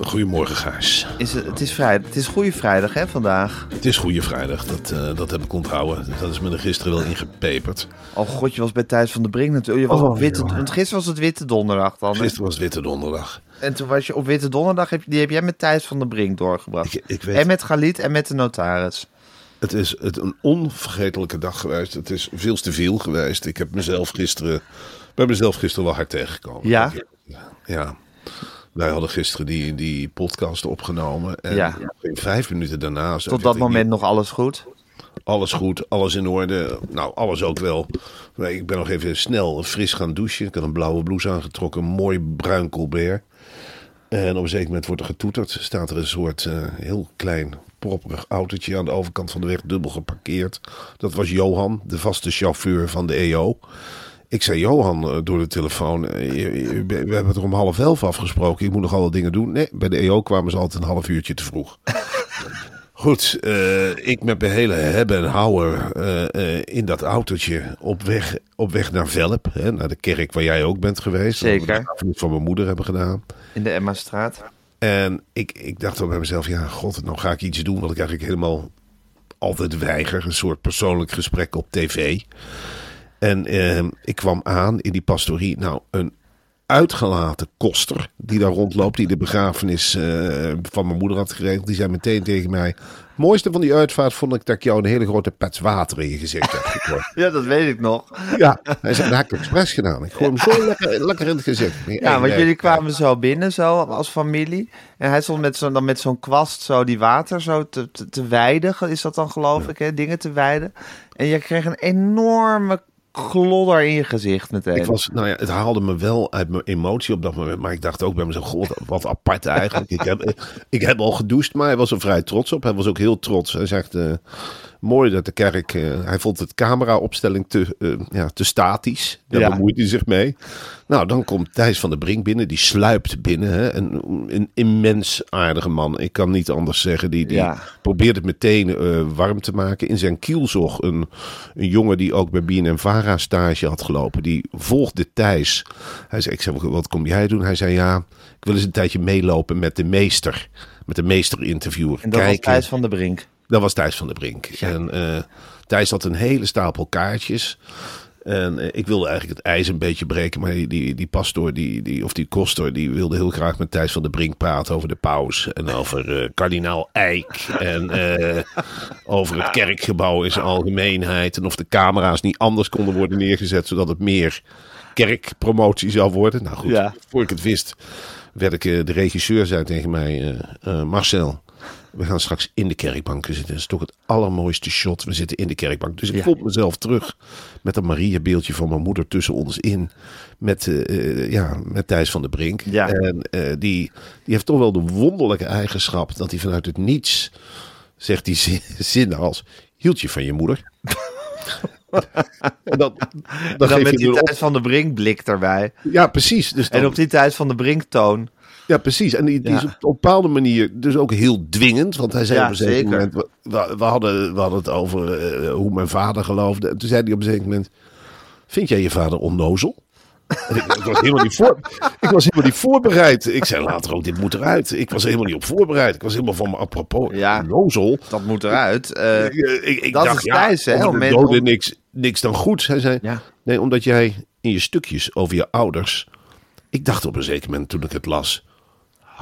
Goedemorgen, Gijs. Is het, het, is vrijdag, het is Goede Vrijdag, hè, vandaag? Het is Goede Vrijdag, dat, uh, dat heb ik onthouden. Dat is me er gisteren wel ingepeperd. Oh god, je was bij Thijs van de Brink natuurlijk. Je was Oh, op witte, want gisteren was het Witte Donderdag dan. Gisteren was Witte Donderdag. En toen was je op Witte Donderdag, heb, die heb jij met Thijs van de Brink doorgebracht. Ik, ik weet, En met Galit en met de notaris. het is het een onvergetelijke dag geweest. Het is veel te veel geweest. Ik heb mezelf gisteren, bij mezelf gisteren wel hard tegengekomen. Ja? Ja. Wij hadden gisteren die, die podcast opgenomen. En Ja. in vijf minuten daarna... Tot dat moment nog alles goed. Alles goed, alles in orde. Nou, alles ook wel. Ik ben nog even snel fris gaan douchen. Ik had een blauwe blouse aangetrokken, een mooi bruin colbert. En op een zeker moment wordt er getoeterd. Staat er een soort eh, heel klein propperig autootje aan de overkant van de weg, dubbel geparkeerd. Dat was Johan, de vaste chauffeur van de EO. Ik zei, Johan, eh, door de telefoon, eh, we hebben het er om half elf afgesproken. Ik moet nog alle dingen doen. Nee, bij de EO kwamen ze altijd een half uurtje te vroeg. Goed, eh, ik met mijn hele hebben en houden in dat autootje op weg, op weg naar Velp. Hè, naar de kerk waar jij ook bent geweest. Zeker. Begrafenis van mijn moeder hebben gedaan. In de Emma-straat. En ik, ik dacht dan bij mezelf, ja god, nou ga ik iets doen wat ik eigenlijk helemaal altijd weiger. Een soort persoonlijk gesprek op tv. En eh, ik kwam aan in die pastorie. Nou, een uitgelaten koster die daar rondloopt, die de begrafenis eh, van mijn moeder had geregeld. Die zei meteen tegen mij, het mooiste van die uitvaart vond ik dat ik jou een hele grote pets water in je gezicht heb gegooid. Ja, dat weet ik nog. ja, hij zei, dat heb ik expres gedaan. Ik gooi hem zo lekker, lekker in het gezicht. Ja, want jullie kwamen zo binnen, zo als familie. En hij stond met zo'n dan met zo'n kwast zo die water zo te, te, te weiden. Is dat dan geloof ik, hè? Dingen te weiden. En je kreeg een enorme glodder in je gezicht meteen. Ik was, nou ja, het haalde me wel uit mijn emotie op dat moment. Maar ik dacht ook bij mezelf, god, wat apart eigenlijk. ik, heb, ik heb al gedoucht, maar hij was er vrij trots op. Hij was ook heel trots. Hij zegt, eh, mooi dat de kerk... eh, hij vond het cameraopstelling te, eh, ja, te statisch. Daar Ja. bemoeit hij zich mee. Nou, dan komt Thijs van der Brink binnen. Die sluipt binnen. Hè? Een, een immens aardige man. Ik kan niet anders zeggen. Die, die Ja. probeert het meteen eh, warm te maken. In zijn kielzog een, een jongen die ook bij BNN Vara stage had gelopen. Die volgde Thijs. Hij zei, ik zei, wat kom jij doen? Hij zei, ja, ik wil eens een tijdje meelopen met de meester. Met de meester-interviewer. en dat was Kijken. Thijs van de Brink. Dat was Thijs van der Brink. En eh, Thijs had een hele stapel kaartjes. En eh, ik wilde eigenlijk het ijs een beetje breken. Maar die, die, die pastoor, die, die, of die kostor, die wilde heel graag met Thijs van der Brink praten over de paus. En over eh, kardinaal Eijk. En over het kerkgebouw in zijn algemeenheid. En of de camera's niet anders konden worden neergezet. Zodat het meer kerkpromotie zou worden. Nou goed, Ja. voor ik het wist, werd ik, de regisseur zei tegen mij, Marcel, we gaan straks in de kerkbanken zitten. Dat is toch het allermooiste shot. We zitten in de kerkbank. Dus ik Ja. vond mezelf terug met een Maria-beeldje van mijn moeder tussen ons in. Met, eh, eh, ja, met Thijs van der Brink. Ja. En eh, die, die heeft toch wel de wonderlijke eigenschap dat hij vanuit het niets zegt die zin, zinnen als... Hield je van je moeder? en dan, dan, En dan met die op- Thijs van de Brink blik erbij. Ja, precies. Dus dan, En op die Thijs van de Brink toon. Ja, precies. En die, die is op een bepaalde manier dus ook heel dwingend. Want hij zei op een zeker moment... We, hadden, we hadden het over eh, hoe mijn vader geloofde. En toen zei hij op een zeker moment... Vind jij je vader onnozel? Ik, ik was helemaal niet voor, ik was helemaal niet voorbereid. Ik zei later ook, dit moet eruit. Ik was helemaal niet op voorbereid. Ik was helemaal van me apropos. Ja. Nozel. Dat moet eruit. Eh, Ik, ik, ik dat dacht, is ja, hè, onder om de mensen- doden niks, niks dan goed. Hij zei, Ja. nee, omdat jij in je stukjes over je ouders... Ik dacht op een zeker moment toen ik het las...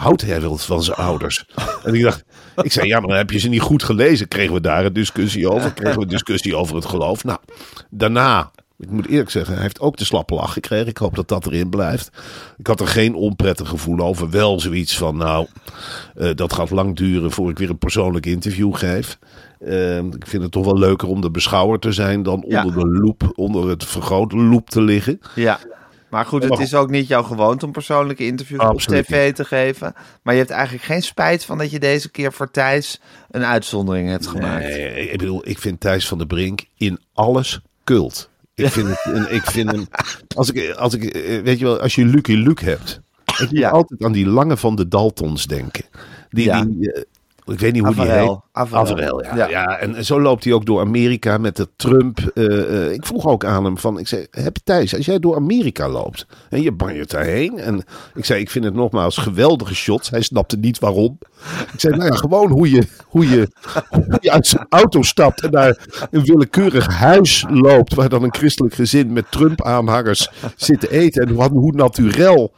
Houdt hij wel van zijn ouders? En ik dacht, ik zei, ja, maar dan heb je ze niet goed gelezen. Kregen we daar een discussie over? Kregen we een discussie over het geloof? Nou, daarna, ik moet eerlijk zeggen, hij heeft ook de slappe lach gekregen. Ik hoop dat dat erin blijft. Ik had er geen onprettig gevoel over. Wel zoiets van, nou, eh, dat gaat lang duren voor ik weer een persoonlijk interview geef. Eh, ik vind het toch wel leuker om de beschouwer te zijn dan Ja. onder de loep, onder het vergrote loep te liggen. Ja. Maar goed, het is ook niet jouw gewoonte om persoonlijke interviews Absoluut op tv te geven. Maar je hebt eigenlijk geen spijt van dat je deze keer voor Thijs een uitzondering hebt gemaakt. Nee, ik bedoel, ik vind Thijs van der Brink in alles kult. Ik vind het, en ik vind hem, als ik, als ik, eh, weet je wel, als je Lucky Luke hebt. Ik moet Ja. altijd aan die lange van de Daltons denken. Die, Ja. die eh, ik weet niet hoe die heet. Averell. Averell, ja. Ja. ja. en zo loopt hij ook door Amerika met de Trump. eh, eh, ik vroeg ook aan hem van, ik zei, heb je Thijs, als jij door Amerika loopt en je banjert daarheen. En ik zei, ik vind het nogmaals geweldige shots. Hij snapte niet waarom. Ik zei, nou ja, gewoon hoe je, hoe je, hoe je uit zijn auto stapt en naar een willekeurig huis loopt. Waar dan een christelijk gezin met Trump-aanhangers zit te eten. En hoe, hoe naturel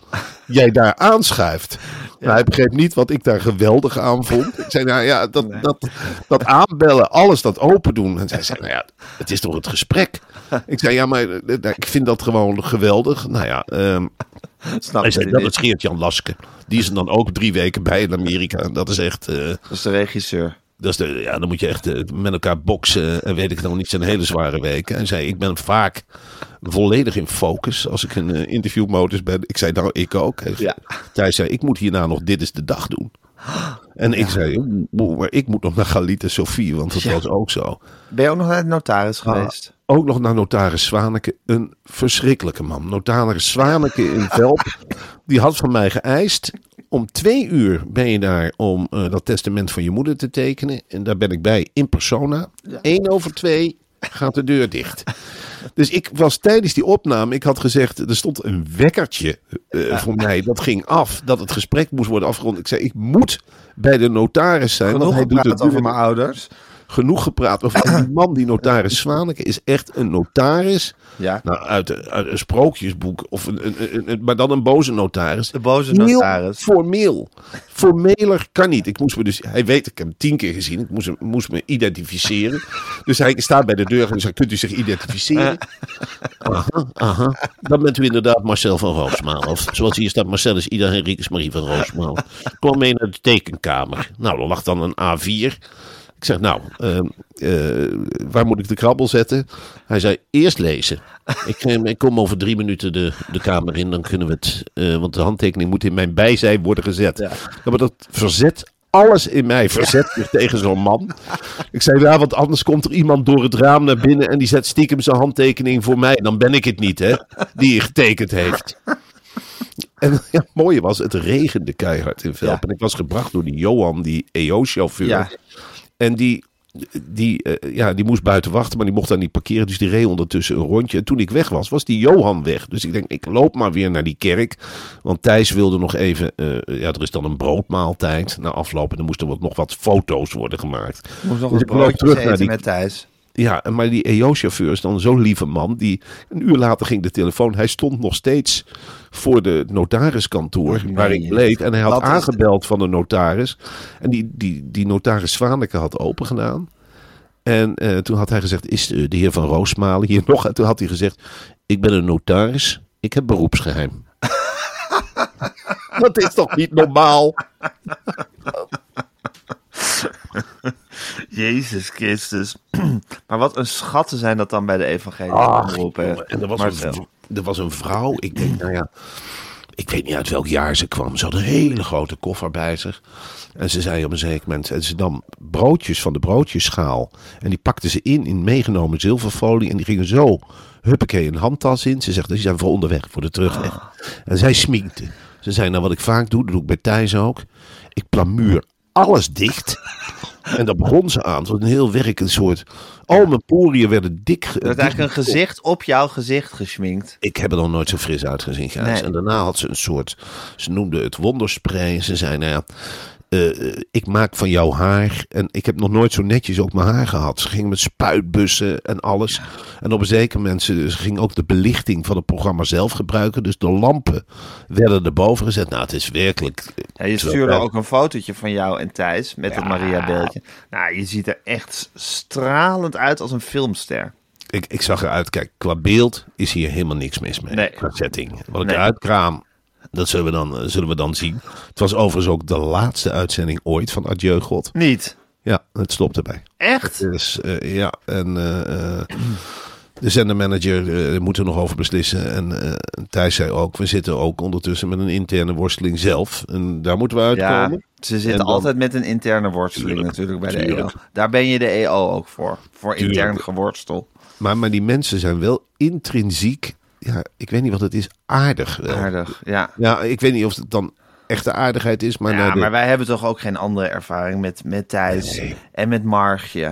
jij daar aanschuift. Nou, hij begreep niet wat ik daar geweldig aan vond. Ik zei, nou ja, dat, dat, dat aanbellen, alles dat open doen. En hij zei, nou ja, het is toch het gesprek. Ik zei, ja, maar eh, eh, ik vind dat gewoon geweldig. Nou ja, ehm, Snap zei, dat is Geert-Jan Laske. Die is er dan ook drie weken bij in Amerika. En dat is echt... eh, Dat is de regisseur. Dat is de, ja, dan moet je echt eh, met elkaar boksen en weet ik nog niet. zijn hele zware weken. En zei, ik ben vaak volledig in focus als ik in eh, interviewmodus ben. Ik zei, nou, ik ook. Hij Ja. Thijs zei, ik moet hierna nog Dit is de Dag doen. En ik zei, maar ik moet nog naar Galit en Sofie, want dat Ja. was ook zo. Ben je ook nog naar de notaris Ah. geweest? Ook nog naar notaris Zwaneke, een verschrikkelijke man. Notaris Zwaneke in Velp, die had van mij geëist. Om twee uur ben je daar om eh, dat testament van je moeder te tekenen. En daar ben ik bij in persona. Eén over twee gaat de deur dicht. Dus ik was tijdens die opname, ik had gezegd, er stond een wekkertje eh, voor mij. Dat ging af, dat het gesprek moest worden afgerond. Ik zei, ik moet bij de notaris zijn. Genoeg want hij doet het over mijn ouders. Genoeg gepraat over. Die man, die notaris Zwaneke, is echt een notaris. Ja. Nou, uit, een- uit een sprookjesboek. Of een, een, een- een- maar dan een boze notaris. De boze Heel notaris. formeel. Formeler kan niet. Ik moest me dus, hij weet, ik heb hem tien keer gezien. Ik moest, hem- moest me identificeren. Dus hij staat bij de deur en zegt, kunt u zich identificeren? Aha, aha. Dan bent u inderdaad Marcel van Roosmaal. Of zoals hier staat, Marcel is Ida Henriques Marie van Roosmaal. Kom mee naar de tekenkamer. Nou, er lag dan een A4. Ik zeg, nou, ehm, eh, waar moet ik de krabbel zetten? Hij zei, eerst lezen. Ik, eh, ik kom over drie minuten de, de kamer in, dan kunnen we het... eh, want de handtekening moet in mijn bijzijn worden gezet. Ja. Maar dat verzet alles in mij verzet zich tegen zo'n man. Ik zei, ja, want anders komt er iemand door het raam naar binnen... en die zet stiekem zijn handtekening voor mij. Dan ben ik het niet, hè, die getekend heeft. En ja, het mooie was, het regende keihard in Velp. Ja. En ik was gebracht door die Johan, die EO-chauffeur. Ja. En die, die, eh, ja, die moest buiten wachten, maar die mocht daar niet parkeren. Dus die reed ondertussen een rondje. En toen ik weg was, was die Johan weg. Dus ik denk, ik loop maar weer naar die kerk. Want Thijs wilde nog even... eh, ja, er is dan een broodmaaltijd na afloop. En er moesten wat, nog wat foto's worden gemaakt. Moest nog Dus een broodje eten die- met Thijs. Ja, maar die EO-chauffeur is dan zo'n lieve man. Die, een uur later ging de telefoon. Hij stond nog steeds voor de notariskantoor Oh, waar ik bleef. En hij had aangebeld van de notaris. En die, die, die notaris Zwaneke had opengedaan. En eh, toen had hij gezegd, is eh, de heer van Roosmalen hier nog? En toen had hij gezegd, ik ben een notaris. Ik heb beroepsgeheim. Dat is toch niet normaal? Jezus Christus. maar wat een schatten zijn dat dan bij de evangelische Ach, jongen, en er was, Marcel. een, er was een vrouw, ik denk, nou ja, ik weet niet uit welk jaar ze kwam. Ze had een hele grote koffer bij zich. En ze zei op een zeker moment, en ze nam broodjes van de broodjesschaal. En die pakte ze in, in meegenomen zilverfolie. En die gingen zo, huppakee, een handtas in. Ze zegt, die zijn voor onderweg, voor de terugweg. En zij sminkte. Ze zei, nou wat ik vaak doe, dat doe ik bij Thijs ook. Ik plamuur alles dicht. En daar begon ze aan. Het was een heel werk, een soort... Al mijn poriën werden dik. Er werd eigenlijk een gezicht op jouw gezicht geschminkt. Ik heb er nog nooit zo fris uitgezien, Gijs. Nee. En daarna had ze een soort... Ze noemde het wonderspray. Ze zei, nou ja... eh, ik maak van jouw haar. En ik heb nog nooit zo netjes ook mijn haar gehad. Ze ging met spuitbussen en alles. En op een zeker moment ze, ze ging ook de belichting van het programma zelf gebruiken. Dus de lampen werden erboven gezet. Nou, het is werkelijk. Ja, je stuurde ook een fotootje van jou en Thijs met het Maria-beeldje. Nou, je ziet er echt stralend uit als een filmster. Ik, ik zag eruit, kijk, qua beeld is hier helemaal niks mis mee. Nee. Qua setting. Wat ik Nee. eruit kraam, dat zullen we, dan, eh, zullen we dan zien. Het was overigens ook de laatste uitzending ooit van Adieu God. Niet. Ja, het stopt erbij. Echt? Dus ja, en eh, de zendermanager moet er nog over beslissen. En Thijs zei ook, we zitten ook ondertussen met een interne worsteling zelf. En daar moeten we Ja, uitkomen. ze zitten dan- altijd met een interne worsteling Tuurlijk, natuurlijk bij de. EO. Daar ben je de EO ook voor. Voor Tuurlijk. intern geworstel. Maar, maar die mensen zijn wel intrinsiek, ja, ik weet niet wat het is, aardig. wel. Aardig, ja. Ja, ik weet niet of het dan echte aardigheid is, maar, ja, de- maar wij hebben toch ook geen andere ervaring met, met Thijs Nee. en met Margje.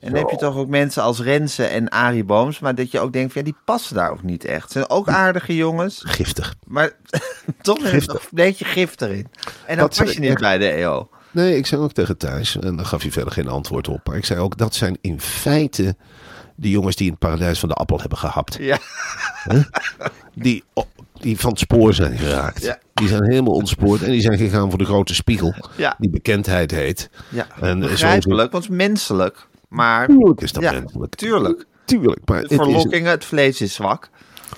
En dan heb je toch ook mensen als Renze en Arie Booms, maar dat je ook denkt, van, ja, die passen daar ook niet echt. Ze zijn ook aardige jongens, giftig. maar toch Giftig. een beetje gif erin. En dan Dat pas je niet echt- bij de EO. Nee, ik zei ook tegen Thijs, en daar gaf hij verder geen antwoord op. Maar ik zei ook, dat zijn in feite de jongens die in het paradijs van de appel hebben gehapt. Ja, Die, die van het spoor zijn geraakt. Ja. Die zijn helemaal ontspoord en die zijn gegaan voor de grote spiegel. Ja. Die bekendheid heet. ja. En zo- begrijpelijk, want het is menselijk. Maar Tuurlijk is dat ja, menselijk. tuurlijk. Tuurlijk, maar De het, verlokkingen, het vlees is zwak.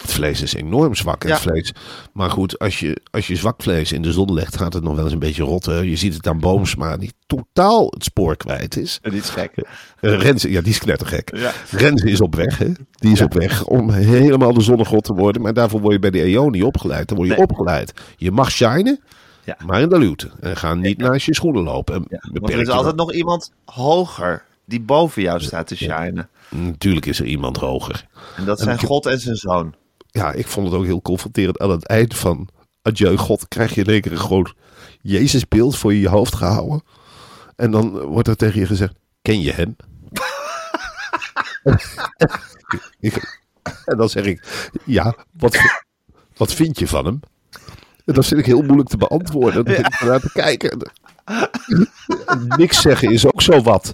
Het vlees is enorm zwak. Het Ja. vlees. Maar goed, als je, als je zwak vlees in de zon legt, gaat het nog wel eens een beetje rotten. Je ziet het aan Boomsma, die totaal het spoor kwijt is. Dat is gek. Eh, Renze, ja, die is knettergek. Ja. Renze is op weg, hè? Die is op weg om helemaal de zonnegod te worden. Maar daarvoor word je bij de EO niet opgeleid. Dan word je Nee. opgeleid. Je mag shinen, Ja. maar in de luwte. En ga niet naast je schoenen lopen. En Ja, want beperk er is altijd nog iemand hoger die boven jou staat te shinen. Natuurlijk is er iemand hoger. En dat zijn God en zijn zoon. Ja, ik vond het ook heel confronterend. Aan het eind van Adieu God krijg je in één keer een groot Jezusbeeld voor je hoofd gehouden. En dan wordt er tegen je gezegd, ken je hem? En dan zeg ik, ja, wat, wat vind je van hem? En dat vind ik heel moeilijk te beantwoorden. Dan begin ik ernaar te kijken. En Niks zeggen is ook zo wat.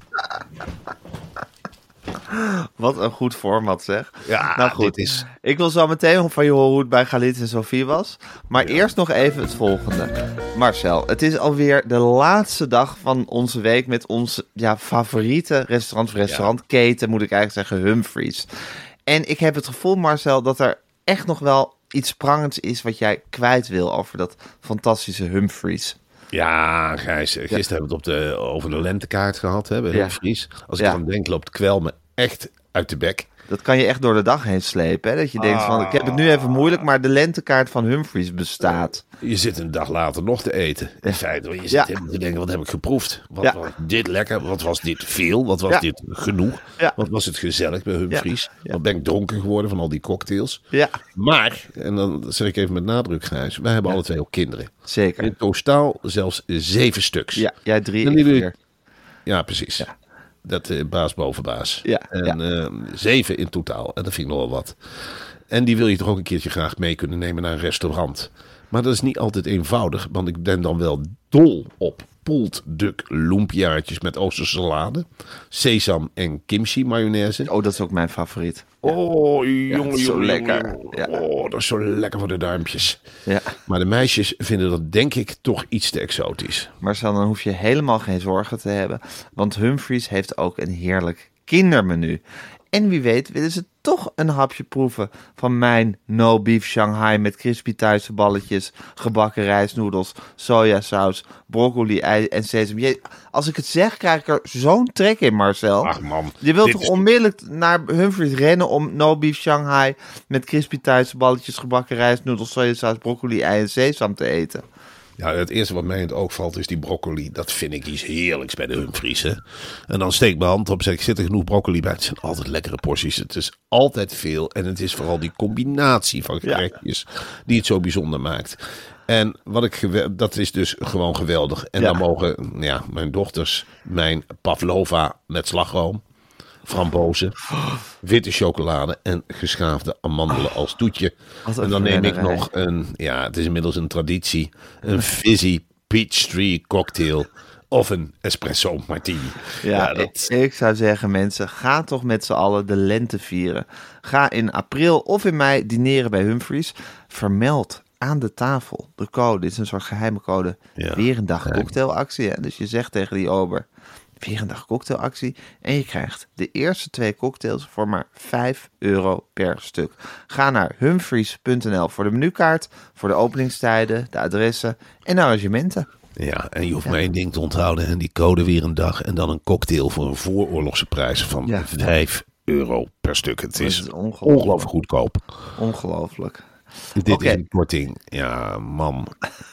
Wat een goed format zeg. Ja, nou goed. dit is- Ik wil zo meteen van je horen hoe het bij Galit en Sofie was. Maar eerst nog even het volgende. Marcel, het is alweer de laatste dag van onze week met onze ja, favoriete restaurant of restaurantketen, moet ik eigenlijk zeggen, Humphries. En ik heb het gevoel, Marcel, dat er echt nog wel iets sprangends is wat jij kwijt wil over dat fantastische Humphries. Ja, Gijs, gisteren hebben we het op de, over de lentekaart gehad, hè, bij Ja. Humphries. Als ik Ja. aan denk, loopt kwel me echt uit de bek. Dat kan je echt door de dag heen slepen. Hè? Dat je denkt van, ik heb het nu even moeilijk, maar de lentekaart van Humphries bestaat. Je zit een dag later nog te eten. In feite, je zit Ja. te denken, wat heb ik geproefd? Wat Ja. was dit lekker? Wat was dit veel? Wat was Ja. dit genoeg? Ja. Wat was het gezellig bij Humphries? Ja. Ja. Wat ben ik dronken geworden van al die cocktails? Ja, Maar, en dan zeg ik even met nadruk, Gijs, wij hebben alle twee ook kinderen. zeker. In totaal zelfs zeven stuks. Ja, jij drie, Dan ik vier. Ja, precies. Dat eh, baas boven baas. Ja, en eh, zeven in totaal. En dat vind ik nogal wat. En die wil je toch ook een keertje graag mee kunnen nemen naar een restaurant. Maar dat is niet altijd eenvoudig. Want ik ben dan wel dol op pulled duck loempiaatjes met oosterse salade. Sesam en kimchi mayonaise. Oh, dat is ook mijn favoriet. Oh, jongen, dat is zo jongen, lekker. jongen. Ja. Oh, dat is zo lekker voor de duimpjes. Ja. Maar de meisjes vinden dat denk ik toch iets te exotisch. Marcel, dan hoef je helemaal geen zorgen te hebben. Want Humphries heeft ook een heerlijk kindermenu. En wie weet willen ze toch een hapje proeven van mijn no beef Shanghai met crispy balletjes, gebakken rijstnoedels, sojasaus, broccoli, ei en sesam. Je- Als ik het zeg, krijg ik er zo'n trek in, Marcel. Ach man. Je wilt toch is- onmiddellijk naar Humphries rennen om no beef Shanghai met crispy balletjes, gebakken rijstnoedels, sojasaus, broccoli, ei en sesam te eten? Ja, het eerste wat mij in het oog valt is die broccoli. Dat vind ik iets heerlijks bij de Humphries. Hè? En dan steek ik mijn hand op en zeg ik, zit er genoeg broccoli bij? Het zijn altijd lekkere porties. Het is altijd veel. En het is vooral die combinatie van Ja. gerechtjes die het zo bijzonder maakt. En wat ik dat is dus gewoon geweldig. En Ja. dan mogen ja, mijn dochters mijn pavlova met slagroom, frambozen, witte chocolade en geschaafde amandelen als toetje. En dan neem ik nog een, ja, het is inmiddels een traditie, een fizzy Peachtree cocktail of een espresso martini. Ja, dat, ik, zou zeggen, mensen, ga toch met z'n allen de lente vieren. Ga in april of in mei dineren bij Humphries. Vermeld aan de tafel de code. Dit is een soort geheime code. Ja, Weer een dag cocktailactie. Hè? Dus je zegt tegen die ober, weer een dag cocktailactie. En je krijgt de eerste twee cocktails voor maar 5 euro per stuk. Ga naar humphries.nl voor de menukaart, voor de openingstijden, de adressen en de arrangementen. Ja, en je hoeft maar één ding te onthouden. En die code weer een dag. En dan een cocktail voor een vooroorlogse prijs van Ja. 5 euro per stuk. Het is, is ongelooflijk. ongelooflijk goedkoop. Ongelooflijk. Dit Oké. is een korting. Ja, man.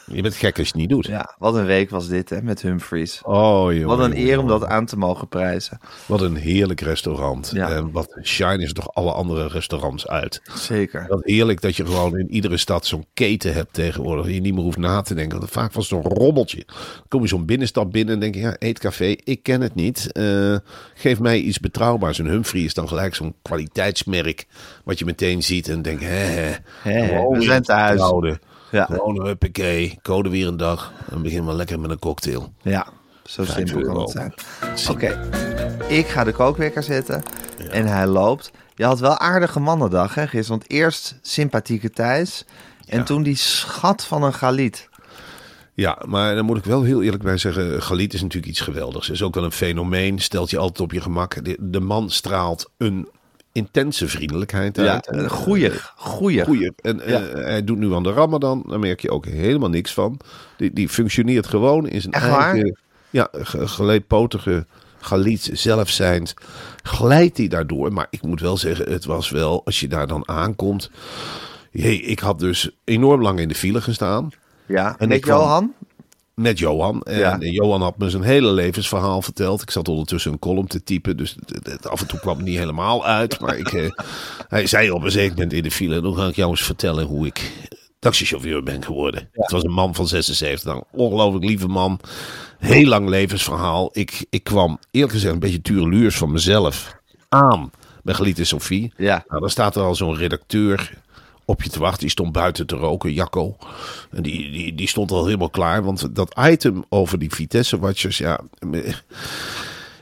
Je bent gek als je het niet doet. Ja, wat een week was dit hè, met Humphries. Oh, joh. Wat een eer om dat aan te mogen prijzen. Wat een heerlijk restaurant. Ja. En wat shine is toch alle andere restaurants uit. Zeker. Wat heerlijk dat je gewoon in iedere stad zo'n keten hebt tegenwoordig. Je niet meer hoeft na te denken. Want vaak was het zo'n robbeltje. Dan kom je zo'n binnenstad binnen en denk je, ja, eetcafé, ik ken het niet. Eh, geef mij iets betrouwbaars. En Humphrey is dan gelijk zo'n kwaliteitsmerk. Wat je meteen ziet en denkt, hè, hè. Gewoon we zijn thuis. Ja. Gewoon huppakee, code weer een dag. Dan beginnen we lekker met een cocktail. Ja, zo simpel kan het zijn. Oké, ik ga de kookwekker zetten en hij loopt. Je had wel aardige mannendag hè gisteren. Want eerst sympathieke Thijs en Ja. toen die schat van een Galit. Ja, maar dan moet ik wel heel eerlijk bij zeggen, Galit is natuurlijk iets geweldigs. Is ook wel een fenomeen, stelt je altijd op je gemak. De, de man straalt een intense vriendelijkheid Ja, uit. een goeie, goeie. Goeie. En eh, hij doet nu aan de Ramadan, daar merk je ook helemaal niks van. Die, die functioneert gewoon in zijn Echt waar? eigen... Ja, ge- geleedpotige Galit zelf zijnd, glijdt hij daardoor. Maar ik moet wel zeggen, het was wel, als je daar dan aankomt... Jee, ik had dus enorm lang in de file gestaan. Ja, En ik kwam- Johan? Met Johan. En Ja. Johan had me zijn hele levensverhaal verteld. Ik zat ondertussen een column te typen. Dus het- af en toe kwam het niet helemaal uit. Maar ik, eh, hij zei op een zeker moment in de file. Dan ga ik jou eens vertellen hoe ik taxichauffeur ben geworden. Het was een man van 76. Een ongelooflijk lieve man. Heel lang levensverhaal. Ik, ik kwam eerlijk gezegd een beetje tureluurs van mezelf aan. Bij Geliete Sophie. Ja. Nou, dan staat er al zo'n redacteur op je te wachten. Die stond buiten te roken, Jacco. En die, die, die stond al helemaal klaar. Want dat item over die Vitesse-watchers, ja...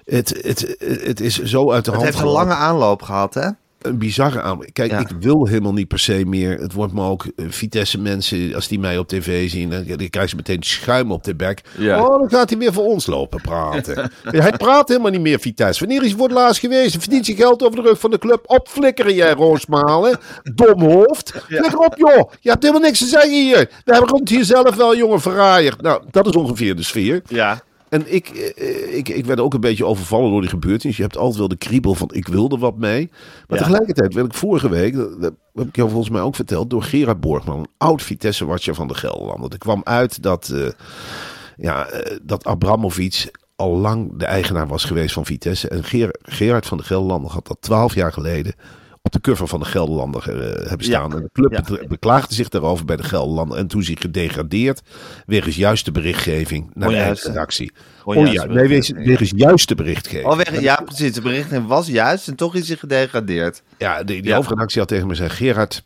Het, het, het is zo uit de Het hand heeft een lange aanloop gehad, hè? Een bizarre aan. Kijk, Ja. ik wil helemaal niet per se meer. Het wordt me ook eh, Vitesse mensen, als die mij op tv zien, dan, dan krijgen ze meteen schuim op de bek. Ja. Oh, dan gaat hij weer voor ons lopen praten. hij praat helemaal niet meer Vitesse. Wanneer is hij voor het laatst geweest? Verdient zijn geld over de rug van de club. Opflikkeren jij, Roosmalen. Dom hoofd. Leg op, joh. Je hebt helemaal niks te zeggen hier. We hebben rond hier zelf wel, jongen, verraaier. Nou, dat is ongeveer de sfeer. Ja. En ik, eh, ik, ik werd ook een beetje overvallen door die gebeurtenis. Je hebt altijd wel de kriebel van ik wilde wat mee. Maar Ja. tegelijkertijd werd ik vorige week, dat, dat heb ik jou volgens mij ook verteld, door Gerard Borgman, een oud Vitesse-watcher van de Gelderlanden. Er kwam uit dat, eh, ja, eh, dat Abramovic al lang de eigenaar was geweest van Vitesse. En Ger- Gerard van de Gelderlander had dat twaalf jaar geleden op de cover van de Gelderlander eh, hebben staan. Ja. En de club Ja. be- beklaagde zich daarover bij de Gelderlander. En toen zich gedegradeerd wegens juiste berichtgeving naar de eigen redactie. Onjuiste Onju- nee, wegens, berichtgeving. wegens juiste berichtgeving. Oh, ja, precies. De berichting was juist en toch is hij gedegradeerd. Ja, die, die Ja. hoofdredactie had tegen me gezegd... Gerard,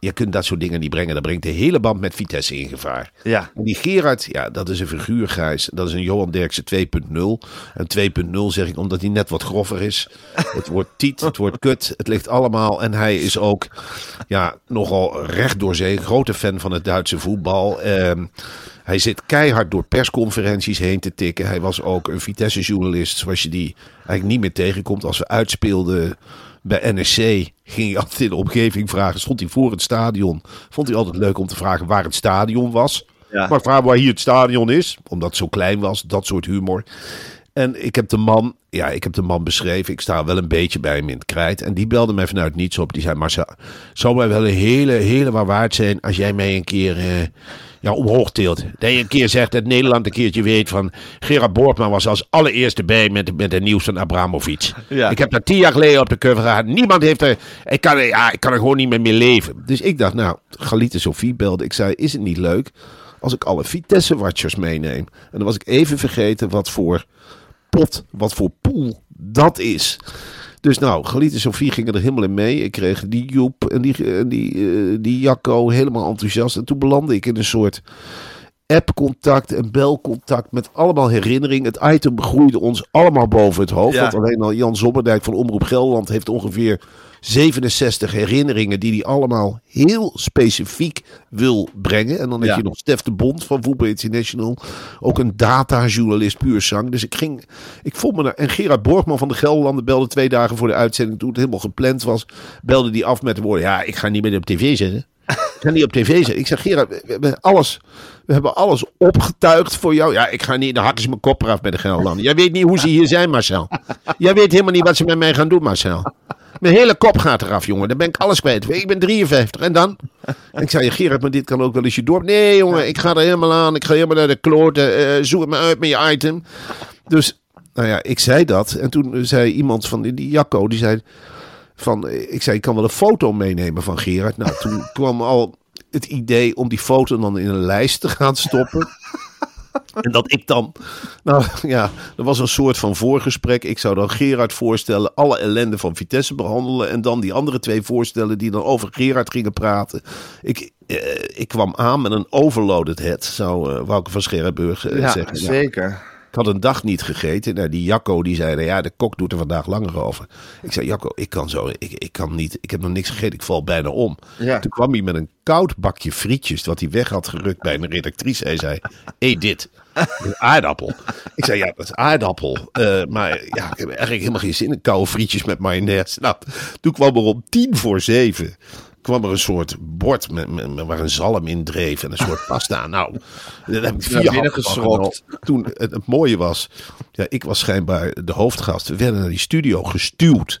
je kunt dat soort dingen niet brengen. Dat brengt de hele band met Vitesse in gevaar. Ja. En die Gerard, ja, dat is een figuur, Gijs. Dat is een Johan Derksen 2.0. En 2.0 zeg ik omdat hij net wat grover is. Het wordt tiet, het wordt kut. Het ligt allemaal. En hij is ook ja, nogal recht door zee. Grote fan van het Duitse voetbal. Ehm, hij zit keihard door persconferenties heen te tikken. Hij was ook een Vitesse-journalist, zoals je die eigenlijk niet meer tegenkomt. Als we uitspeelden bij NSC, ging hij altijd in de omgeving vragen. Stond hij voor het stadion. Vond hij altijd leuk om te vragen waar het stadion was. Ja. Maar vraag waar hier het stadion is, omdat het zo klein was. Dat soort humor. En ik heb de man, ja, ik heb de man beschreven. Ik sta wel een beetje bij hem in het krijt. En die belde mij vanuit niets op. Die zei, maar zou, mij wel een hele, hele waar waard zijn als jij mij een keer eh, ja, omhoog tilt. Dat je een keer zegt dat Nederland een keertje weet van... Gerard Borgman was als allereerste bij met, met het nieuws van Abramovic. Ja. Ik heb daar tien jaar geleden op de cover gehad. Niemand heeft er... Ik kan, er- ja, ik kan er gewoon niet meer mee leven. Dus ik dacht, nou, Galite Sophie belde. Ik zei, is het niet leuk als ik alle Vitesse-watchers meeneem. En dan was ik even vergeten wat voor wat voor pool dat is. Dus nou, Galiet en Sofie gingen er helemaal in mee. Ik kreeg die Joep en die, die, eh, die Jacco helemaal enthousiast. En toen belandde ik in een soort app-contact en belcontact met allemaal herinneringen. Het item begroeide ons allemaal boven het hoofd. Ja. Want alleen al Jan Zommerdijk van Omroep Gelderland heeft ongeveer 67 herinneringen die hij allemaal heel specifiek wil brengen. En dan heb Ja. je nog Stef de Bond van Voetbal International. Ook een datajournalist puur zang. Dus ik ging, ik vond me daar. En Gerard Borgman van de Gelderlanden belde twee dagen voor de uitzending. Toen het helemaal gepland was, belde die af met de woorden. Ja, ik ga niet meer op tv zetten. Ga niet op tv zetten. Ik zeg, Gerard, we, hebben alles, we hebben alles opgetuigd voor jou. Ja, ik ga niet, dan hakken ze mijn kop eraf met de Gelderlanden. Jij weet niet hoe ze hier zijn, Marcel. Jij weet helemaal niet wat ze met mij gaan doen, Marcel. Mijn hele kop gaat eraf, jongen. Dan ben ik alles kwijt. Ik ben 53. En dan? Ik zei, Gerard, maar dit kan ook wel eens je dorp. Nee, jongen, ik ga er helemaal aan. Ik ga helemaal naar de kloten. Eh, zoek het maar uit met je item. Dus, nou ja, ik zei dat. En toen zei iemand van die Jacco, die zei van, ik zei, ik kan wel een foto meenemen van Gerard. Nou, toen kwam al het idee om die foto dan in een lijst te gaan stoppen. En dat ik dan, nou ja, er was een soort van voorgesprek. Ik zou dan Gerard voorstellen, alle ellende van Vitesse behandelen. En dan die andere twee voorstellen die dan over Gerard gingen praten. Ik, eh, ik kwam aan met een overloaded head, zou eh, Wouke van Scherrenburg eh, Ja, zeggen. Nou, zeker. Had een dag niet gegeten. Nou, die Jacco die zei, nou ja, de kok doet er vandaag langer over. Ik zei, Jacco, ik kan zo, ik, ik kan niet, ik heb nog niks gegeten, ik val bijna om. Ja. Toen kwam hij met een koud bakje frietjes, wat hij weg had gerukt bij een redactrice. Hij zei, eet dit. Aardappel. Ik zei, ja, dat is aardappel. Eh, maar ja, ik heb eigenlijk helemaal geen zin in koude frietjes met mayonaise. Nou, toen kwam er om tien voor zeven kwam er een soort bord met, met, met- waar een zalm in dreef en een soort pasta. Nou, dat heb ik vier Ja, van Toen het, het mooie was, ja, ik was schijnbaar de hoofdgast. We werden naar die studio gestuurd.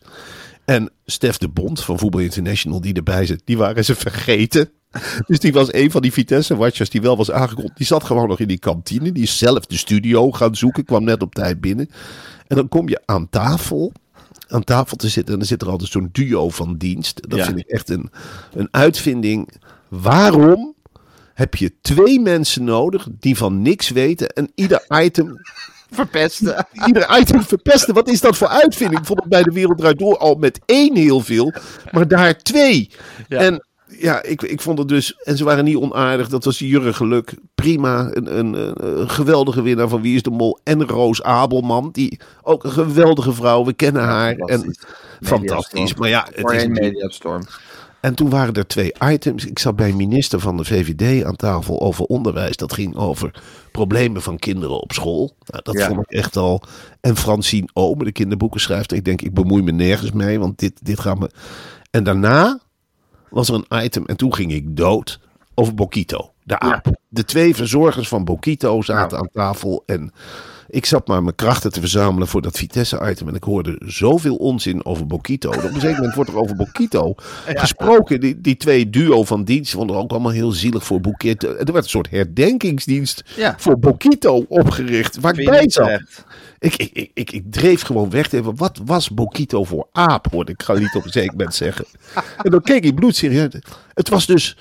En Stef de Bond van Voetbal International, die erbij zit, die waren ze vergeten. Dus die was een van die Vitesse-watchers die wel was aangekondigd. Die zat gewoon nog in die kantine. Die is zelf de studio gaan zoeken. Kwam net op tijd binnen. En dan kom je aan tafel. Aan tafel te zitten. En dan zit er altijd zo'n duo van dienst. Dat Ja. vind ik echt een, een uitvinding. Waarom heb je twee mensen nodig die van niks weten. En ieder item Verpesten. ieder item verpesten. Wat is dat voor uitvinding? Het bij de Wereld Draait Door al met één heel veel. Maar daar twee. Ja. En ja, ik, ik vond het dus... En ze waren niet onaardig. Dat was Jurgen Geluk. Prima. Een, een, een, geweldige winnaar van Wie is de Mol. En Roos Abelman. Die ook een geweldige vrouw. We kennen haar. En fantastisch. fantastisch. Mediastorm. Maar ja, het Voor is mediastorm. en toen waren er twee items. Ik zat bij een minister van de VVD aan tafel over onderwijs. Dat ging over problemen van kinderen op school. Nou, dat Ja. vond ik echt al. En Francine Omen, de kinderboekenschrijfster. Ik denk, ik bemoei me nergens mee, want dit, dit gaat me... En daarna was er een item en toen ging ik dood over Bokito, de aap. De twee verzorgers van Bokito zaten aan tafel en... Ik zat maar mijn krachten te verzamelen voor dat Vitesse-item. En ik hoorde zoveel onzin over Bokito. Op een zeker moment wordt er over Bokito gesproken. Die, die twee duo van dienst vonden ook allemaal heel zielig voor Bokito. Er werd een soort herdenkingsdienst Ja. voor Bokito opgericht. Waar ik Vind bij zat. ik, ik, ik, ik dreef gewoon weg. Even, wat was Bokito voor aap, hoorde ik Galit op een zeker moment zeggen. En dan keek ik bloedserieus. Het was dus,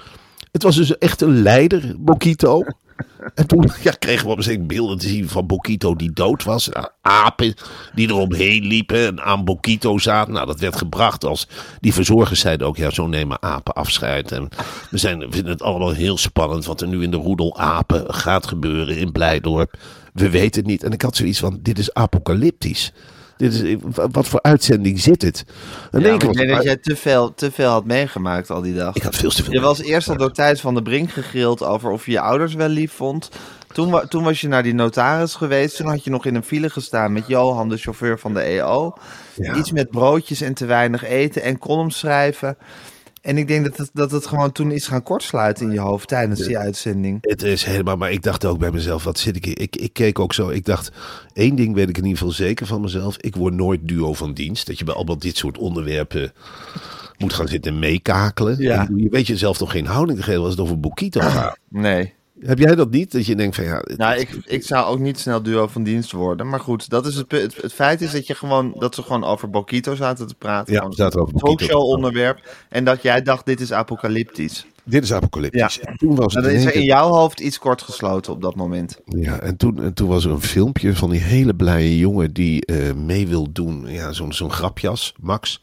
het was dus echt een leider, Bokito. En toen ja, kregen we op moment beelden te zien van Bokito die dood was. Nou, apen die eromheen liepen en aan Bokito zaten. Nou, dat werd gebracht als... Die verzorgers zeiden ook, ja, zo nemen apen afscheid. En we, zijn, vinden het allemaal heel spannend wat er nu in de roedel apen gaat gebeuren in Blijdorp. We weten het niet. En ik had zoiets van, dit is apocalyptisch. Dit is, wat voor uitzending zit het? Ja, ik denk dat jij te veel, te veel had meegemaakt al die dag. Ik had veel te veel. Je was eerst al door Thijs van der Brink gegrild over of je je ouders wel lief vond. Toen, toen was je naar die notaris geweest. Toen had je nog in een file gestaan met Johan, de chauffeur van de EO. Ja. Iets met broodjes en te weinig eten en columns schrijven. En ik denk dat het, dat het gewoon toen is gaan kortsluiten in je hoofd tijdens die uitzending. Het is helemaal, maar ik dacht ook bij mezelf, wat zit ik hier? Ik, ik keek ook zo, ik dacht, één ding weet ik in ieder geval zeker van mezelf. Ik word nooit duo van dienst. Dat je bij allemaal dit soort onderwerpen moet gaan zitten meekakelen. Ja. Je weet jezelf toch geen houding te geven als het over Bokito gaat. Nee. Heb jij dat niet? Dat je denkt van ja, het- Nou, ik, ik zou ook niet snel duo van dienst worden. Maar goed, dat is het, het, het feit is dat, je gewoon, dat ze gewoon over Bokito zaten te praten. Ja, zaten over Bokito. talkshow onderwerp. En dat jij dacht, dit is apocalyptisch. Dit is apocalyptisch. En toen was het is er in jouw hoofd iets kort gesloten op dat moment. Ja, en toen, en toen was er een filmpje van die hele blije jongen die eh, mee wil doen. Ja, zo'n zo'n grapjas, Max.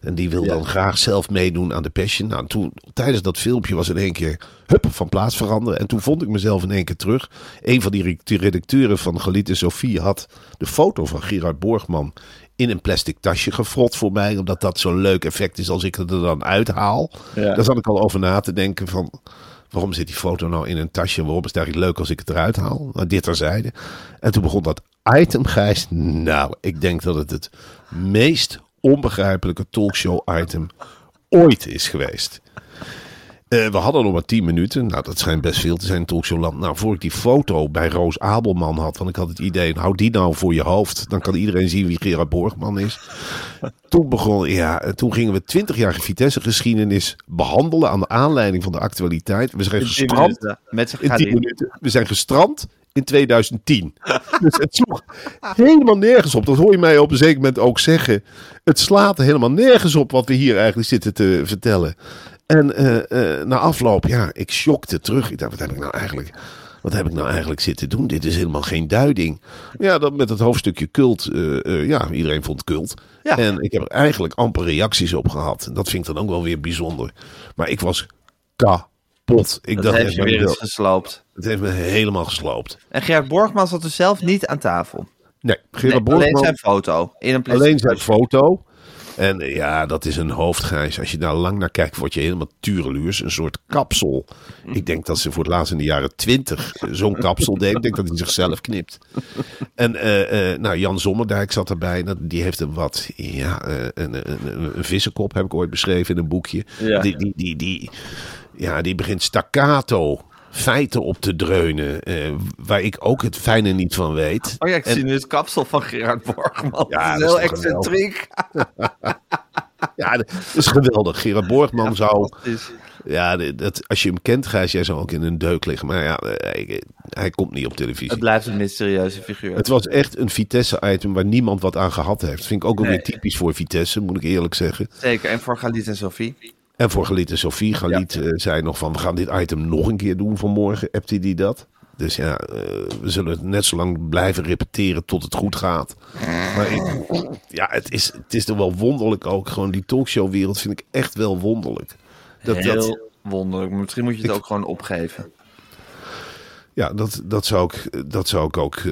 En die wil Ja. dan graag zelf meedoen aan de Passion. Nou, toen, tijdens dat filmpje was in één keer, hup, van plaats veranderen. En toen vond ik mezelf in één keer terug. Een van die re- die redacteuren van Galiet Sofie had de foto van Gerard Borgman in een plastic tasje gefrot voor mij. Omdat dat zo'n leuk effect is als ik het er dan uithaal. Ja. Daar zat ik al over na te denken van... Waarom zit die foto nou in een tasje? Waarom is het eigenlijk leuk als ik het eruit haal? Nou, dit terzijde. En toen begon dat item, Gijs. Nou, ik denk dat het het meest onbegrijpelijke talkshow-item ooit is geweest. Eh, we hadden nog maar 10 minuten. Nou, dat schijnt best veel te zijn in Talkshowland. Nou, voor ik die foto bij Roos Abelman had. Want ik had het idee, hou die nou voor je hoofd. Dan kan iedereen zien wie Gerard Borgman is. Toen, begon, ja, toen gingen we 20 jaar Vitesse-geschiedenis behandelen. Aan de aanleiding van de actualiteit. We zijn gestrand minuten. Met in 10 gardin. minuten. We zijn gestrand in 2010. dus het sloeg helemaal nergens op. Dat hoor je mij op een zeker moment ook zeggen. Het slaat helemaal nergens op wat we hier eigenlijk zitten te vertellen. En eh, eh, na afloop, ja, ik shockte terug. Ik dacht, wat heb ik nou eigenlijk... Wat heb ik nou eigenlijk zitten doen? Dit is helemaal geen duiding. Ja, dat met het hoofdstukje cult. eh, ja, iedereen vond cult. Ja. En ik heb er eigenlijk amper reacties op gehad. En dat vind ik dan ook wel weer bijzonder. Maar ik was kapot. Ik Dat dacht heeft je weer eens gesloopt. het heeft me helemaal gesloopt. En Gerard Borgman zat dus zelf niet aan tafel. Nee, alleen zijn foto. In een alleen zijn foto. En eh, ja, dat is een hoofdgrijs. Als je daar lang naar kijkt, word je helemaal tureluurs. Een soort kapsel. Ik denk dat ze voor het laatst in de jaren twintig zo'n kapsel deed. Ik denk dat hij zichzelf knipt. En eh, eh, nou, Jan Zommerdijk zat erbij. Die heeft een wat, ja, eh, een, een, een, een vissenkop heb ik ooit beschreven in een boekje. Ja. Die, die, die, die, ja, die begint staccato feiten op te dreunen. eh, waar ik ook het fijne niet van weet. Oh ja, ik En- zie nu het kapsel van Gerard Borgman. Ja, dat is heel excentriek. Ja, dat is geweldig. Gerard Borgman zou... Ja, dat, als je hem kent, Gijs, jij zou ook in een deuk liggen. Maar ja, eh, hij, hij komt niet op televisie. het blijft een mysterieuze figuur. Het was echt een Vitesse-item waar niemand wat aan gehad heeft. Vind ik ook alweer Nee. typisch voor Vitesse, moet ik eerlijk zeggen. Zeker. En voor Galit en Sophie. En voor Galit en Sofie. Galit eh, zei nog van, we gaan dit item nog een keer doen vanmorgen. Hebt hij die dat? Dus ja, eh, we zullen het net zo lang blijven repeteren tot het goed gaat. Maar ik, ja, het is, het is toch wel wonderlijk ook. Gewoon die talkshow-wereld vind ik echt wel wonderlijk. Dat, Heel dat, wonderlijk. Misschien moet je het ook gewoon opgeven. Ja, dat, dat, zou ik, dat zou ik ook eh,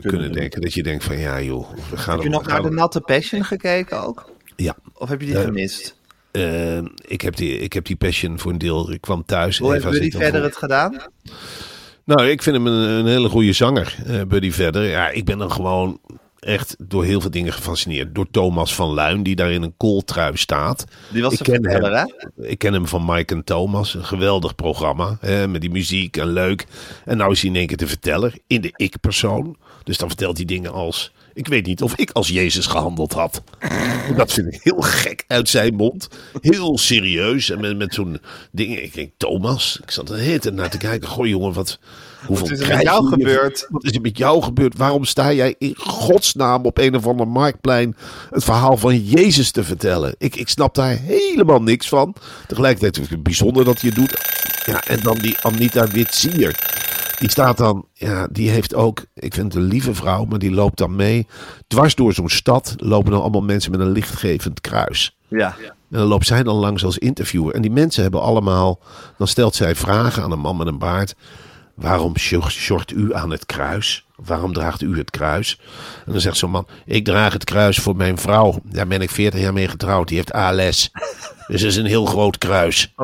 kunnen, denken. Dat je denkt van ja joh, we gaan Heb je nog naar de Natte Passion gekeken ook? Ja, Of heb je die Eh, gemist? Eh, ik, heb die, ik heb die passion voor een deel. Ik kwam thuis. Hoe heeft Eva Buddy verder het gedaan? Nou, ik vind hem een, een hele goede zanger, eh, Buddy Verder. Ja, ik ben dan gewoon echt door heel veel dingen gefascineerd. Door Thomas van Luin, die daar in een kooltrui staat. Die was Ik de ken verteller, hem. hè? Ik ken hem van Mike en Thomas. Een geweldig programma. Hè, met die muziek en leuk. En nou is hij in één keer de verteller. In de ik-persoon. Dus dan vertelt hij dingen als... Ik weet niet of ik als Jezus gehandeld had. Dat vind ik heel gek uit zijn mond. Heel serieus. En met, met zo'n ding. Ik denk, Thomas. Ik zat er tijd naar te kijken. Goh jongen, wat... Hoeveel Wat is er met jou je hier? gebeurd? Wat is er met jou gebeurd? Waarom sta jij in godsnaam op een of ander marktplein het verhaal van Jezus te vertellen? Ik, ik snap daar helemaal niks van. Tegelijkertijd vind ik het bijzonder dat hij het doet. Ja, en dan die Anita Witsier. Die staat dan, ja, die heeft ook, ik vind het een lieve vrouw, maar die loopt dan mee. Dwars door zo'n stad lopen dan allemaal mensen met een lichtgevend kruis. Ja. En dan loopt zij dan langs als interviewer. En die mensen hebben allemaal, dan stelt zij vragen aan een man met een baard. Waarom short u aan het kruis? Waarom draagt u het kruis? En dan zegt zo'n man, ik draag het kruis voor mijn vrouw. Daar ben ik 40 jaar mee getrouwd. Die heeft ALS. Dus het is een heel groot kruis.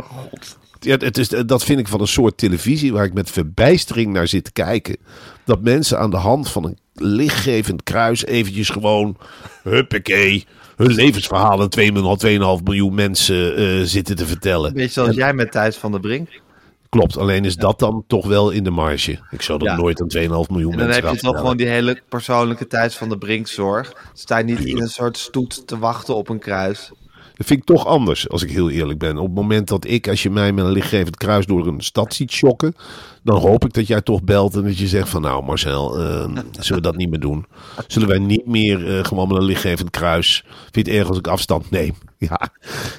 Ja, het is, dat vind ik van een soort televisie waar ik met verbijstering naar zit te kijken. Dat mensen aan de hand van een lichtgevend kruis eventjes gewoon, huppakee, hun levensverhaal aan 2,5 miljoen mensen eh, zitten te vertellen. Beetje zoals jij met Thijs van der Brink. Klopt, alleen is dat dan toch wel in de marge. Ik zou dat Ja. nooit aan 2,5 miljoen En dan mensen heb je toch gewoon die hele persoonlijke Thijs van der Brink zorg. Sta je niet in een soort stoet te wachten op een kruis. Dat vind ik toch anders, als ik heel eerlijk ben. Op het moment dat ik, als je mij met een lichtgevend kruis door een stad ziet schokken, dan hoop ik dat jij toch belt en dat je zegt van nou Marcel, eh, zullen we dat niet meer doen? Zullen wij niet meer eh, gewoon met een lichtgevend kruis? Vind je het erg als ik afstand neem? Ja,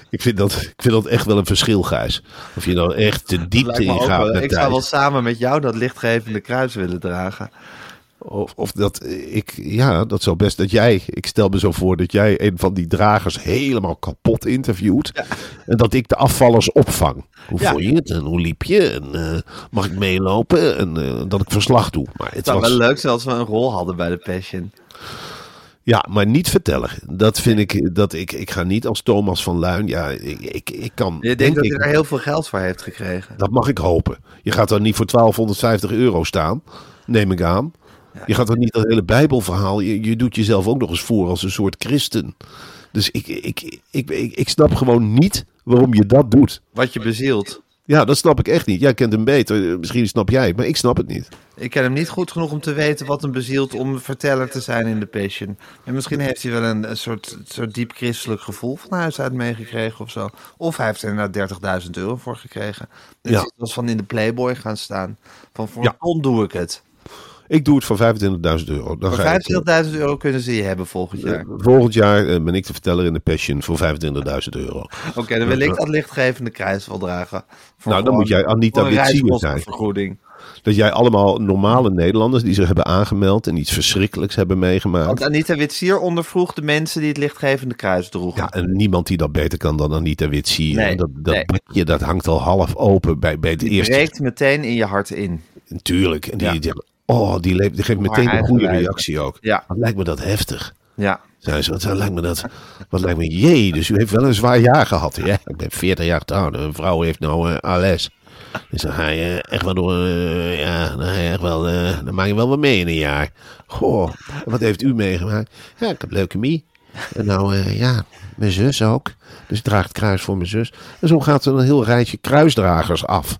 ik vind dat, ik vind dat echt wel een verschil, Gijs. Of je nou echt de diepte wel- met ik zou tijd. wel samen met jou dat lichtgevende kruis willen dragen. Of, of dat ik, ja, dat zou best dat jij, ik stel me zo voor dat jij een van die dragers helemaal kapot interviewt. En dat ik de afvallers opvang. Hoe Ja. vond je het en hoe liep je? En eh, mag ik meelopen? En eh, dat ik verslag doe. Maar het Het zou was, wel leuk zijn als we een rol hadden bij de Passion. ja, maar niet vertellen. Dat vind ik, dat ik, ik ga niet als Thomas van Luin. Ja, ik, ik, ik kan. Je denkt denk dat hij daar heel veel geld voor heeft gekregen. Dat mag ik hopen. Je gaat er niet voor 1250 euro staan, neem ik aan. Je gaat er niet dat hele Bijbelverhaal. Je, je doet jezelf ook nog eens voor als een soort christen. Dus ik, ik, ik, ik, ik snap gewoon niet waarom je dat doet. Wat je bezielt. Ja, dat snap ik echt niet. Jij kent hem beter. Misschien snap jij het, maar ik snap het niet. Ik ken hem niet goed genoeg om te weten wat hem bezielt om verteller te zijn in de Passion. En misschien heeft hij wel een, een soort, soort diep christelijk gevoel van huis uit meegekregen of zo. Of hij heeft er inderdaad 30.000 euro voor gekregen. Dus Ja. was van in de Playboy gaan staan. Van voor Ja. doe ik het. Ik doe het voor 25.000 euro. Dan Voor ga ik, 25.000 euro kunnen ze je hebben volgend jaar. eh, volgend jaar eh, ben ik de verteller in de Passion voor 25.000 euro. Oké, dan wil ik dat lichtgevende kruis wel dragen. Voor Nou, dan gewoon- moet jij Anita Witsier zijn. Dat jij allemaal normale Nederlanders die zich hebben aangemeld en iets verschrikkelijks hebben meegemaakt. Want Anita Witsier ondervroeg de mensen die het lichtgevende kruis droegen. Ja, en niemand die dat beter kan dan Anita Witsier. Nee, dat dat nee. bakje, dat hangt al half open bij, bij het Die eerste. breekt meteen in je hart in. Natuurlijk. En die, Ja. die, oh, die, geeft meteen een goede reactie ook. Ja. Wat lijkt me dat heftig. Ja. Zei ze, wat lijkt me dat? Wat lijkt me, jee, dus u heeft wel een zwaar jaar gehad. Ja, ik ben 40 jaar getrouwd. Een vrouw heeft nou eh ALS. Dus dan ga je echt wel door, eh, ja, dan, ga je echt wel, eh, dan maak je wel wat mee in een jaar. Goh, wat heeft u meegemaakt? Ja, ik heb leukemie. En nou, eh, ja, mijn zus ook. Dus ik draag het kruis voor mijn zus. En zo gaat er een heel rijtje kruisdragers af.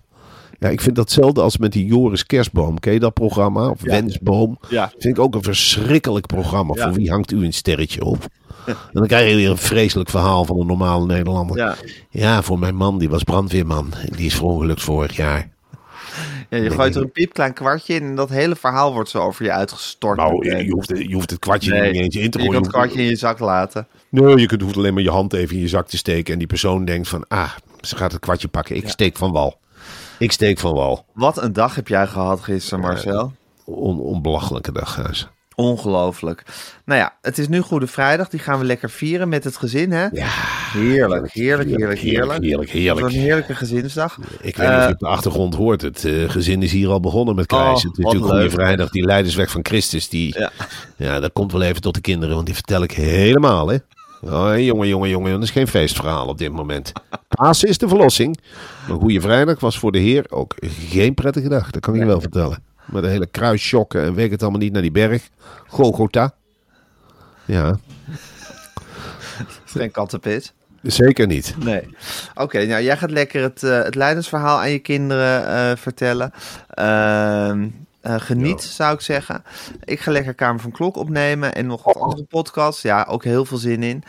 Ja, ik vind datzelfde als met die Joris Kerstboom. Ken je dat programma? Of Wensboom? Ja. Vind ik ook een verschrikkelijk programma. Voor wie hangt u een sterretje op? En dan krijg je weer een vreselijk verhaal van een normale Nederlander. Ja. Ja, voor mijn man, die was brandweerman. Die is verongelukt vorig jaar. ja, je gooit er een piepklein kwartje in en dat hele verhaal wordt zo over je uitgestort. Nou, je, je hoeft, je hoeft het kwartje Nee, niet eens in te je gooien. kan het kwartje in je zak laten. Nee, je kunt, hoeft alleen maar je hand even in je zak te steken. En die persoon denkt van, ah, ze gaat het kwartje pakken. Ik steek van wal. Ik steek van wal. Wat een dag heb jij gehad gisteren, Marcel. On, onbelachelijke dag, Gijs. Ongelooflijk. Nou ja, het is nu Goede Vrijdag. Die gaan we lekker vieren met het gezin, hè? Ja, Heerlijk, heerlijk, heerlijk, heerlijk. heerlijk, heerlijk. een heerlijke gezinsdag. Ik weet niet of Eh, je op de achtergrond hoort. Het eh, gezin is hier al begonnen met Oh, krijzen. het is natuurlijk Goede. Vrijdag. Die leidersweg van Christus. Die, Ja. ja. dat komt wel even tot de kinderen. Want die vertel ik helemaal, hè. Oh, jongen, jongen, jongen. Dat is geen feestverhaal op dit moment. Pasen is de verlossing. Maar Goede Vrijdag was voor de Heer ook geen prettige dag. Dat kan ik je wel vertellen. Met een hele kruisschokken en weet het allemaal niet naar die berg. Golgotha. Ja, Geen kattenpit. zeker niet. Nee. Oké, nou jij gaat lekker het, eh, het aan je kinderen eh, vertellen. Ehm, eh, geniet, zou ik zeggen. Ik ga lekker Kamer van Klok opnemen en nog wat andere podcasts. Ja, ook heel veel zin in.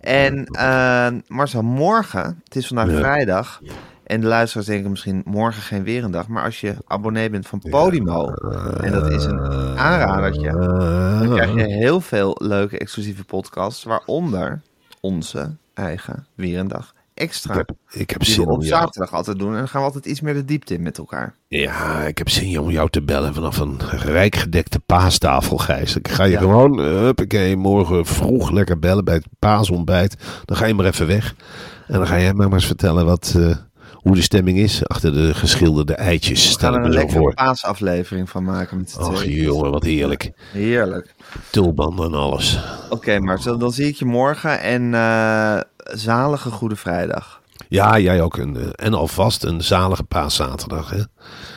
En eh, Marcel, morgen, het is vandaag Ja. vrijdag. En de luisteraars denken misschien morgen geen weer een dag. Maar als je abonnee bent van Podimo, en dat is een aanradertje, dan krijg je heel veel leuke exclusieve podcasts. Waaronder onze eigen Weerendag Extra. Ik heb, ik heb we zin op om jou, zaterdag altijd doen. En dan gaan we altijd iets meer de diepte in met elkaar. Ja, ik heb zin om jou te bellen vanaf een rijk gedekte paastafel, Gijs. Ik ga je Ja. gewoon, huppakee, morgen vroeg lekker bellen bij het paasontbijt. Dan ga je maar even weg. En dan ga jij mij maar eens vertellen wat, eh, hoe de stemming is achter de geschilderde eitjes. We Stel ik me een zo lekkere voor. paasaflevering van maken met Och jongen, wat heerlijk. Heerlijk. Tulbanden en alles. Oké, maar dan, dan zie ik je morgen. En eh, zalige Goede Vrijdag. Ja, jij ook. Een, eh, en alvast een zalige paaszaterdag. Hè?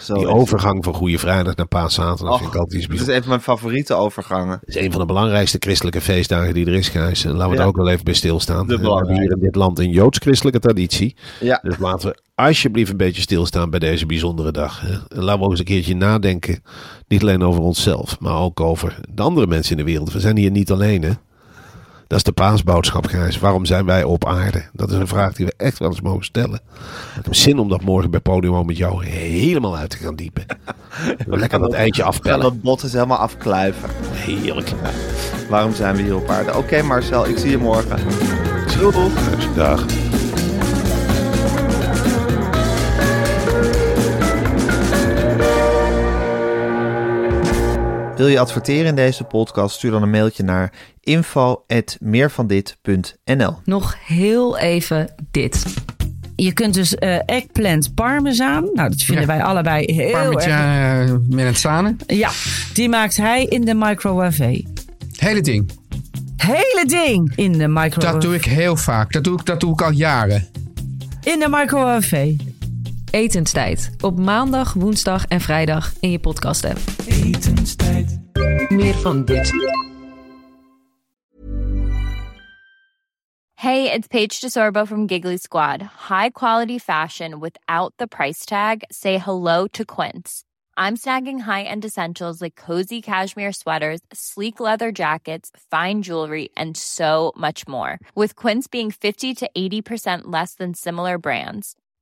Zo Die is het. overgang van Goede Vrijdag naar paaszaterdag Och, vind ik altijd iets Dit is bijzonders. een van mijn favoriete overgangen. Het is een van de belangrijkste christelijke feestdagen die er is, Gijs. En laten we Ja. er ook wel even bij stilstaan. De We hebben hier in dit land een joods-christelijke traditie. Ja, Dus laten we alsjeblieft een beetje stilstaan bij deze bijzondere dag. Hè? En laten we ook eens een keertje nadenken. Niet alleen over onszelf, maar ook over de andere mensen in de wereld. We zijn hier niet alleen, hè. Dat is de paasboodschap, Gijs. Waarom zijn wij op aarde? Dat is een vraag die we echt wel eens mogen stellen. Ik heb zin om dat morgen bij Podium met jou helemaal uit te gaan diepen. Lekker dat eindje afpellen. dat bot eens helemaal afkluiven. Heerlijk. Waarom zijn we hier op aarde? Oké Marcel, ik zie je morgen. Doei. Dag. Wil je adverteren in deze podcast? Stuur dan een mailtje naar info.meervandit.nl Nog heel even dit. Je kunt dus eh eggplant parmesan. Nou, dat vinden Ja. wij allebei heel erg. Parmigiano uh, melanzane. Ja, die maakt hij in de microwave. Hele ding. Hele ding in de microwave. Dat doe ik heel vaak. Dat doe ik, dat doe ik al jaren. In de microwave. Etenstijd. Op maandag, woensdag en vrijdag in je podcast app. Meer van dit. Hey, it's Paige DeSorbo from Giggly Squad. High quality fashion without the price tag. Say hello to Quince. I'm snagging high-end essentials like cozy cashmere sweaters, sleek leather jackets, fine jewelry, and so much more. With Quince being 50 to 80% less than similar brands.